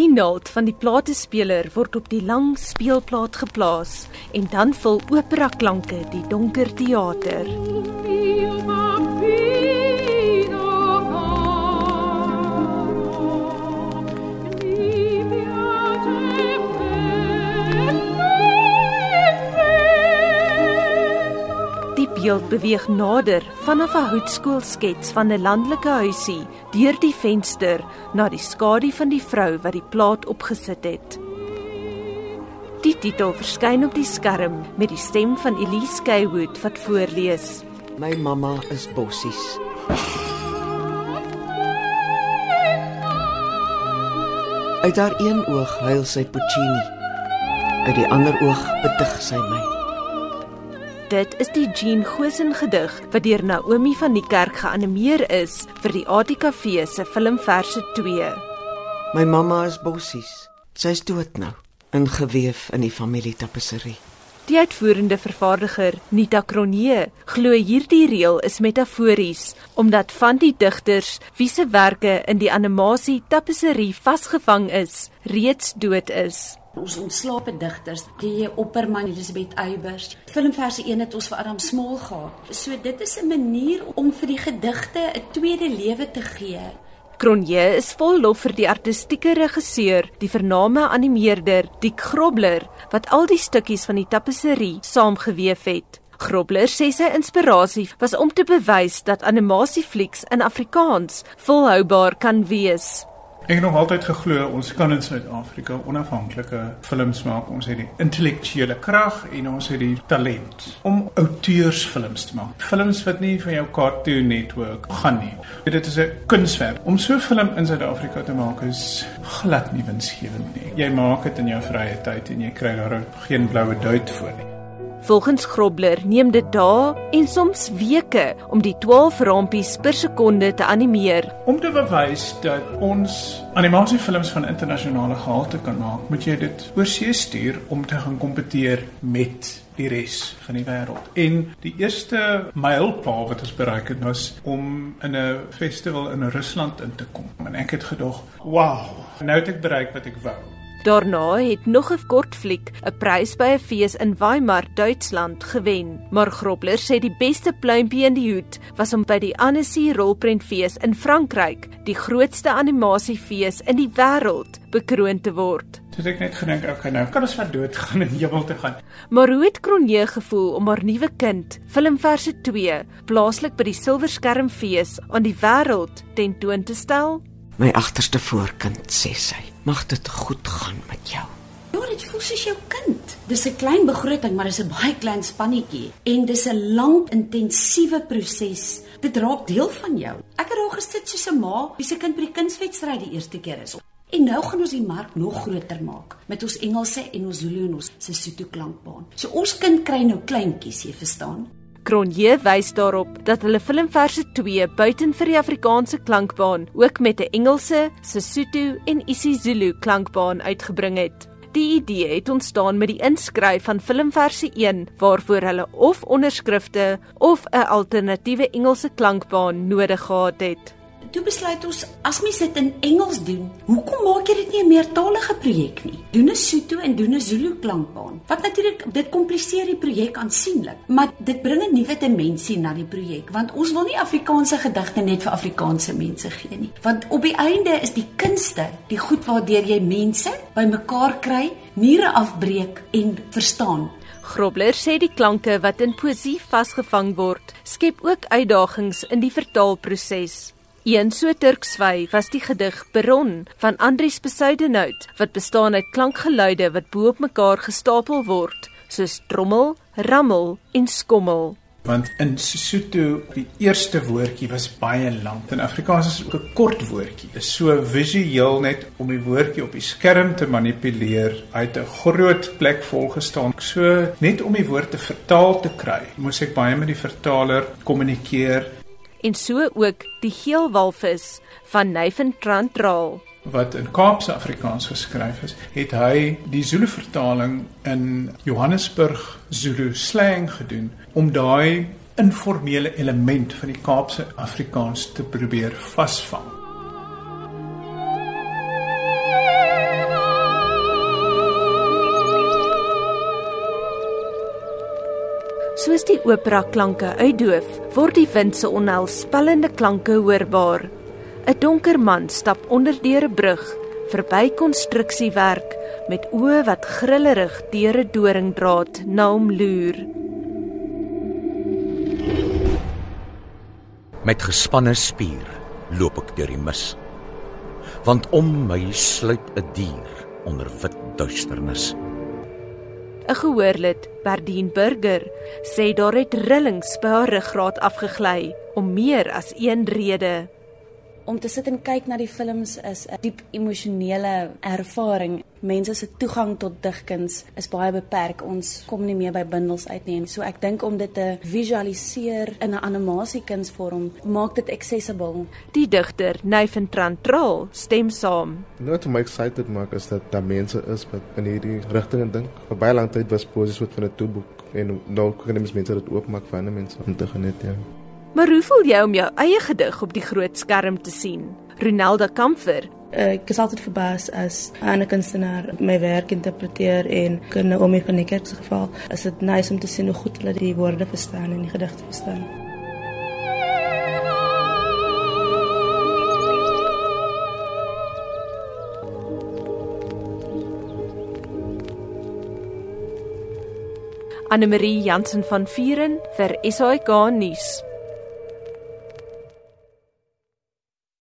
Die naald van die platespeler word op die lang speelplaat geplaas en dan vul opera klanke die donker teater. Beeld beweeg nader vanaf 'n houtskoolskets van 'n landelike huisie deur die venster na die skadu van die vrou wat die plaat opgesit het. Die titel verskyn op die skerm met die stem van Elise Skaywood wat voorlees. My mamma is bossies. Uit haar een oog huil sy Puccini. Uit die ander oog betug sy my. Dit is die Jean Gosen gedig wat deur Naomi van die kerk geanimeer is vir die ATKV se filmverse 2. My mamma is bossies. Sy's dood nou, ingeweef in die familietapisserie. Die uitvoerende vervaardiger, Nita Cronje, glo hierdie reël is metafories omdat van die digters wie se werke in die animasie tapisserie vasgevang is, reeds dood is. Ons ontslape digters, die Opperman, Elisabeth Eybers. Filmverse 1 het ons vir Adam Smol gehad. So dit is 'n manier om vir die gedigte 'n tweede lewe te gee. Cronje is vol lof vir die artistieke regisseur, die vername animeerder, Dick Grobler, wat al die stukkies van die tapisserie saamgeweef het. Grobler sê sy inspirasie was om te bewys dat animasieflieks in Afrikaans volhoubaar kan wees. Ek het nog altyd geglo ons kan in Suid-Afrika onafhanklike films maak. Ons het die intellektuele krag en ons het die talent om outeursfilms te maak. Films wat nie van jou Cartoon Network gaan nie. Dit is 'n kunswerk. Om so 'n film in Suid-Afrika te maak is glad nie winsgewend nie. Jy maak dit in jou vrye tyd en jy kry daar geen bloue duit vir nie. Volgens Grobler neem dit dae en soms weke om die 12 rampies per sekonde te animeer. Om te bewys dat ons animasiefilms van internasionale gehalte kan maak, moet jy dit oorsee stuur om te gaan kompeteer met die res van die wêreld. En die eerste mylpaal wat ons bereik het was om in 'n festival in Rusland in te kom. En ek het gedog, "Wow, nou het ek bereik wat ek wou." Daarna het nog 'n kortfliek 'n prys by 'n fees in Weimar, Duitsland gewen. Maar Grobler sê die beste pluimpie in die hoed was om by die Annecy Rolprentfees in Frankryk, die grootste animasiefees in die wêreld, bekroon te word. Toe ek net gedink, okay, nou kan ons van dood gaan en hemel toe gaan. Maar hoe het Cronje gevoel om haar nuwe kind, Filmverse 2, plaaslik by die Silverskermfees aan die wêreld tentoon te stel? My agterste voorkind sê sy, mag dit goed gaan met jou. Ja, dit voel soos jou kind. Dis 'n klein begroting, maar dis 'n baie klein spannetjie en dis 'n lang intensiewe proses. Dit raak deel van jou. Ek het daar gesit soos 'n ma wie se kind by die kunswedstryd die eerste keer is. En nou gaan ons die mark nog groter maak met ons Engelse en ons Zulu en ons Sesotho klankbaan. So ons kind kry nou kleintjies, jy verstaan? Cronje wys daarop dat hulle Filmverse 2 buiten vir die Afrikaanse klankbaan ook met 'n Engelse, Sesotho en isiZulu klankbaan uitgebring het. Die idee het ontstaan met die inskryf van Filmverse 1 waarvoor hulle of onderskrifte of 'n alternatiewe Engelse klankbaan nodig gehad het. Toe besluit ons as mens dit in Engels doen, hoekom maak jy dit nie 'n meertalige projek nie? Doen 'n Sotho en doen 'n Zulu klankbaan. Wat natuurlik dit kompliseer die projek aansienlik, maar dit bring 'n nuwe dimensie na die projek want ons wil nie Afrikaanse gedigte net vir Afrikaanse mense gee nie. Want op die einde is die kunste die goed waardeur jy mense bymekaar kry, mure afbreek en verstaan. Grobler sê die klanke wat in poesie vasgevang word, skep ook uitdagings in die vertaalproses. Een so Turkswy was die gedig Peron van Andries Besuidenhout wat bestaan uit klankgeluide wat bo op mekaar gestapel word soos trommel, rammel en skommel. Want in Sesotho die eerste woordjie was baie lank. In Afrikaans is ook 'n kort woordjie. Dit is so visueel net om die woordjie op die skerm te manipuleer. Hy het 'n groot plek vol gestaan. So net om die woord te vertaal te kry, moes ek baie met die vertaler kommunikeer en so ook die geelwalvis van Nyventrandral wat in Kaapse Afrikaans geskryf is, het hy die Zulu vertaling in Johannesburg Zulu slang gedoen om daai informele element van die Kaapse Afrikaans te probeer vasvang. Soos die opera klanke uitdoof, word die wind se onheilspellende klanke hoorbaar. 'n Donker man stap onder deur 'n brug, verby konstruksiewerk met oë wat grillerig deur 'n doringdraad na hom loer. Met gespanne spier loop ek deur die mis. Want om my sluip 'n dier onder wit duisternis. 'n Gehoorlid, Berdien Burger, sê daar het rillings by haar ruggraat afgegly om meer as een rede om te sit en kyk na die films is 'n diep emosionele ervaring. Mense se toegang tot digkuns is baie beperk. Ons kom nie meer by bundels uit nie. So ek dink om dit te visualiseer in 'n animasiekunsvorm maak dit accessible. Die digter Nathan Trantral stem saam. Wat my excited maak is dat daar mense is wat in hierdie rigting dink. Vir baie lank tyd was poesie soort van 'n toeboek en nou kan jy mense dit oopmaak vir ander mense om te geniet. Ja. Maar hoe voel jy om jou eie gedig op die groot skerm te sien? Ronelda Kamfer. Ek is altyd verbaas as 'n kunstenaar my werk interpreteer en kan om my van die kerk se geval, is dit nice om te sien hoe goed hulle die woorde verstaan en die gedigte verstaan. Anne Marie Jansen van Vuren vir SAK nuus.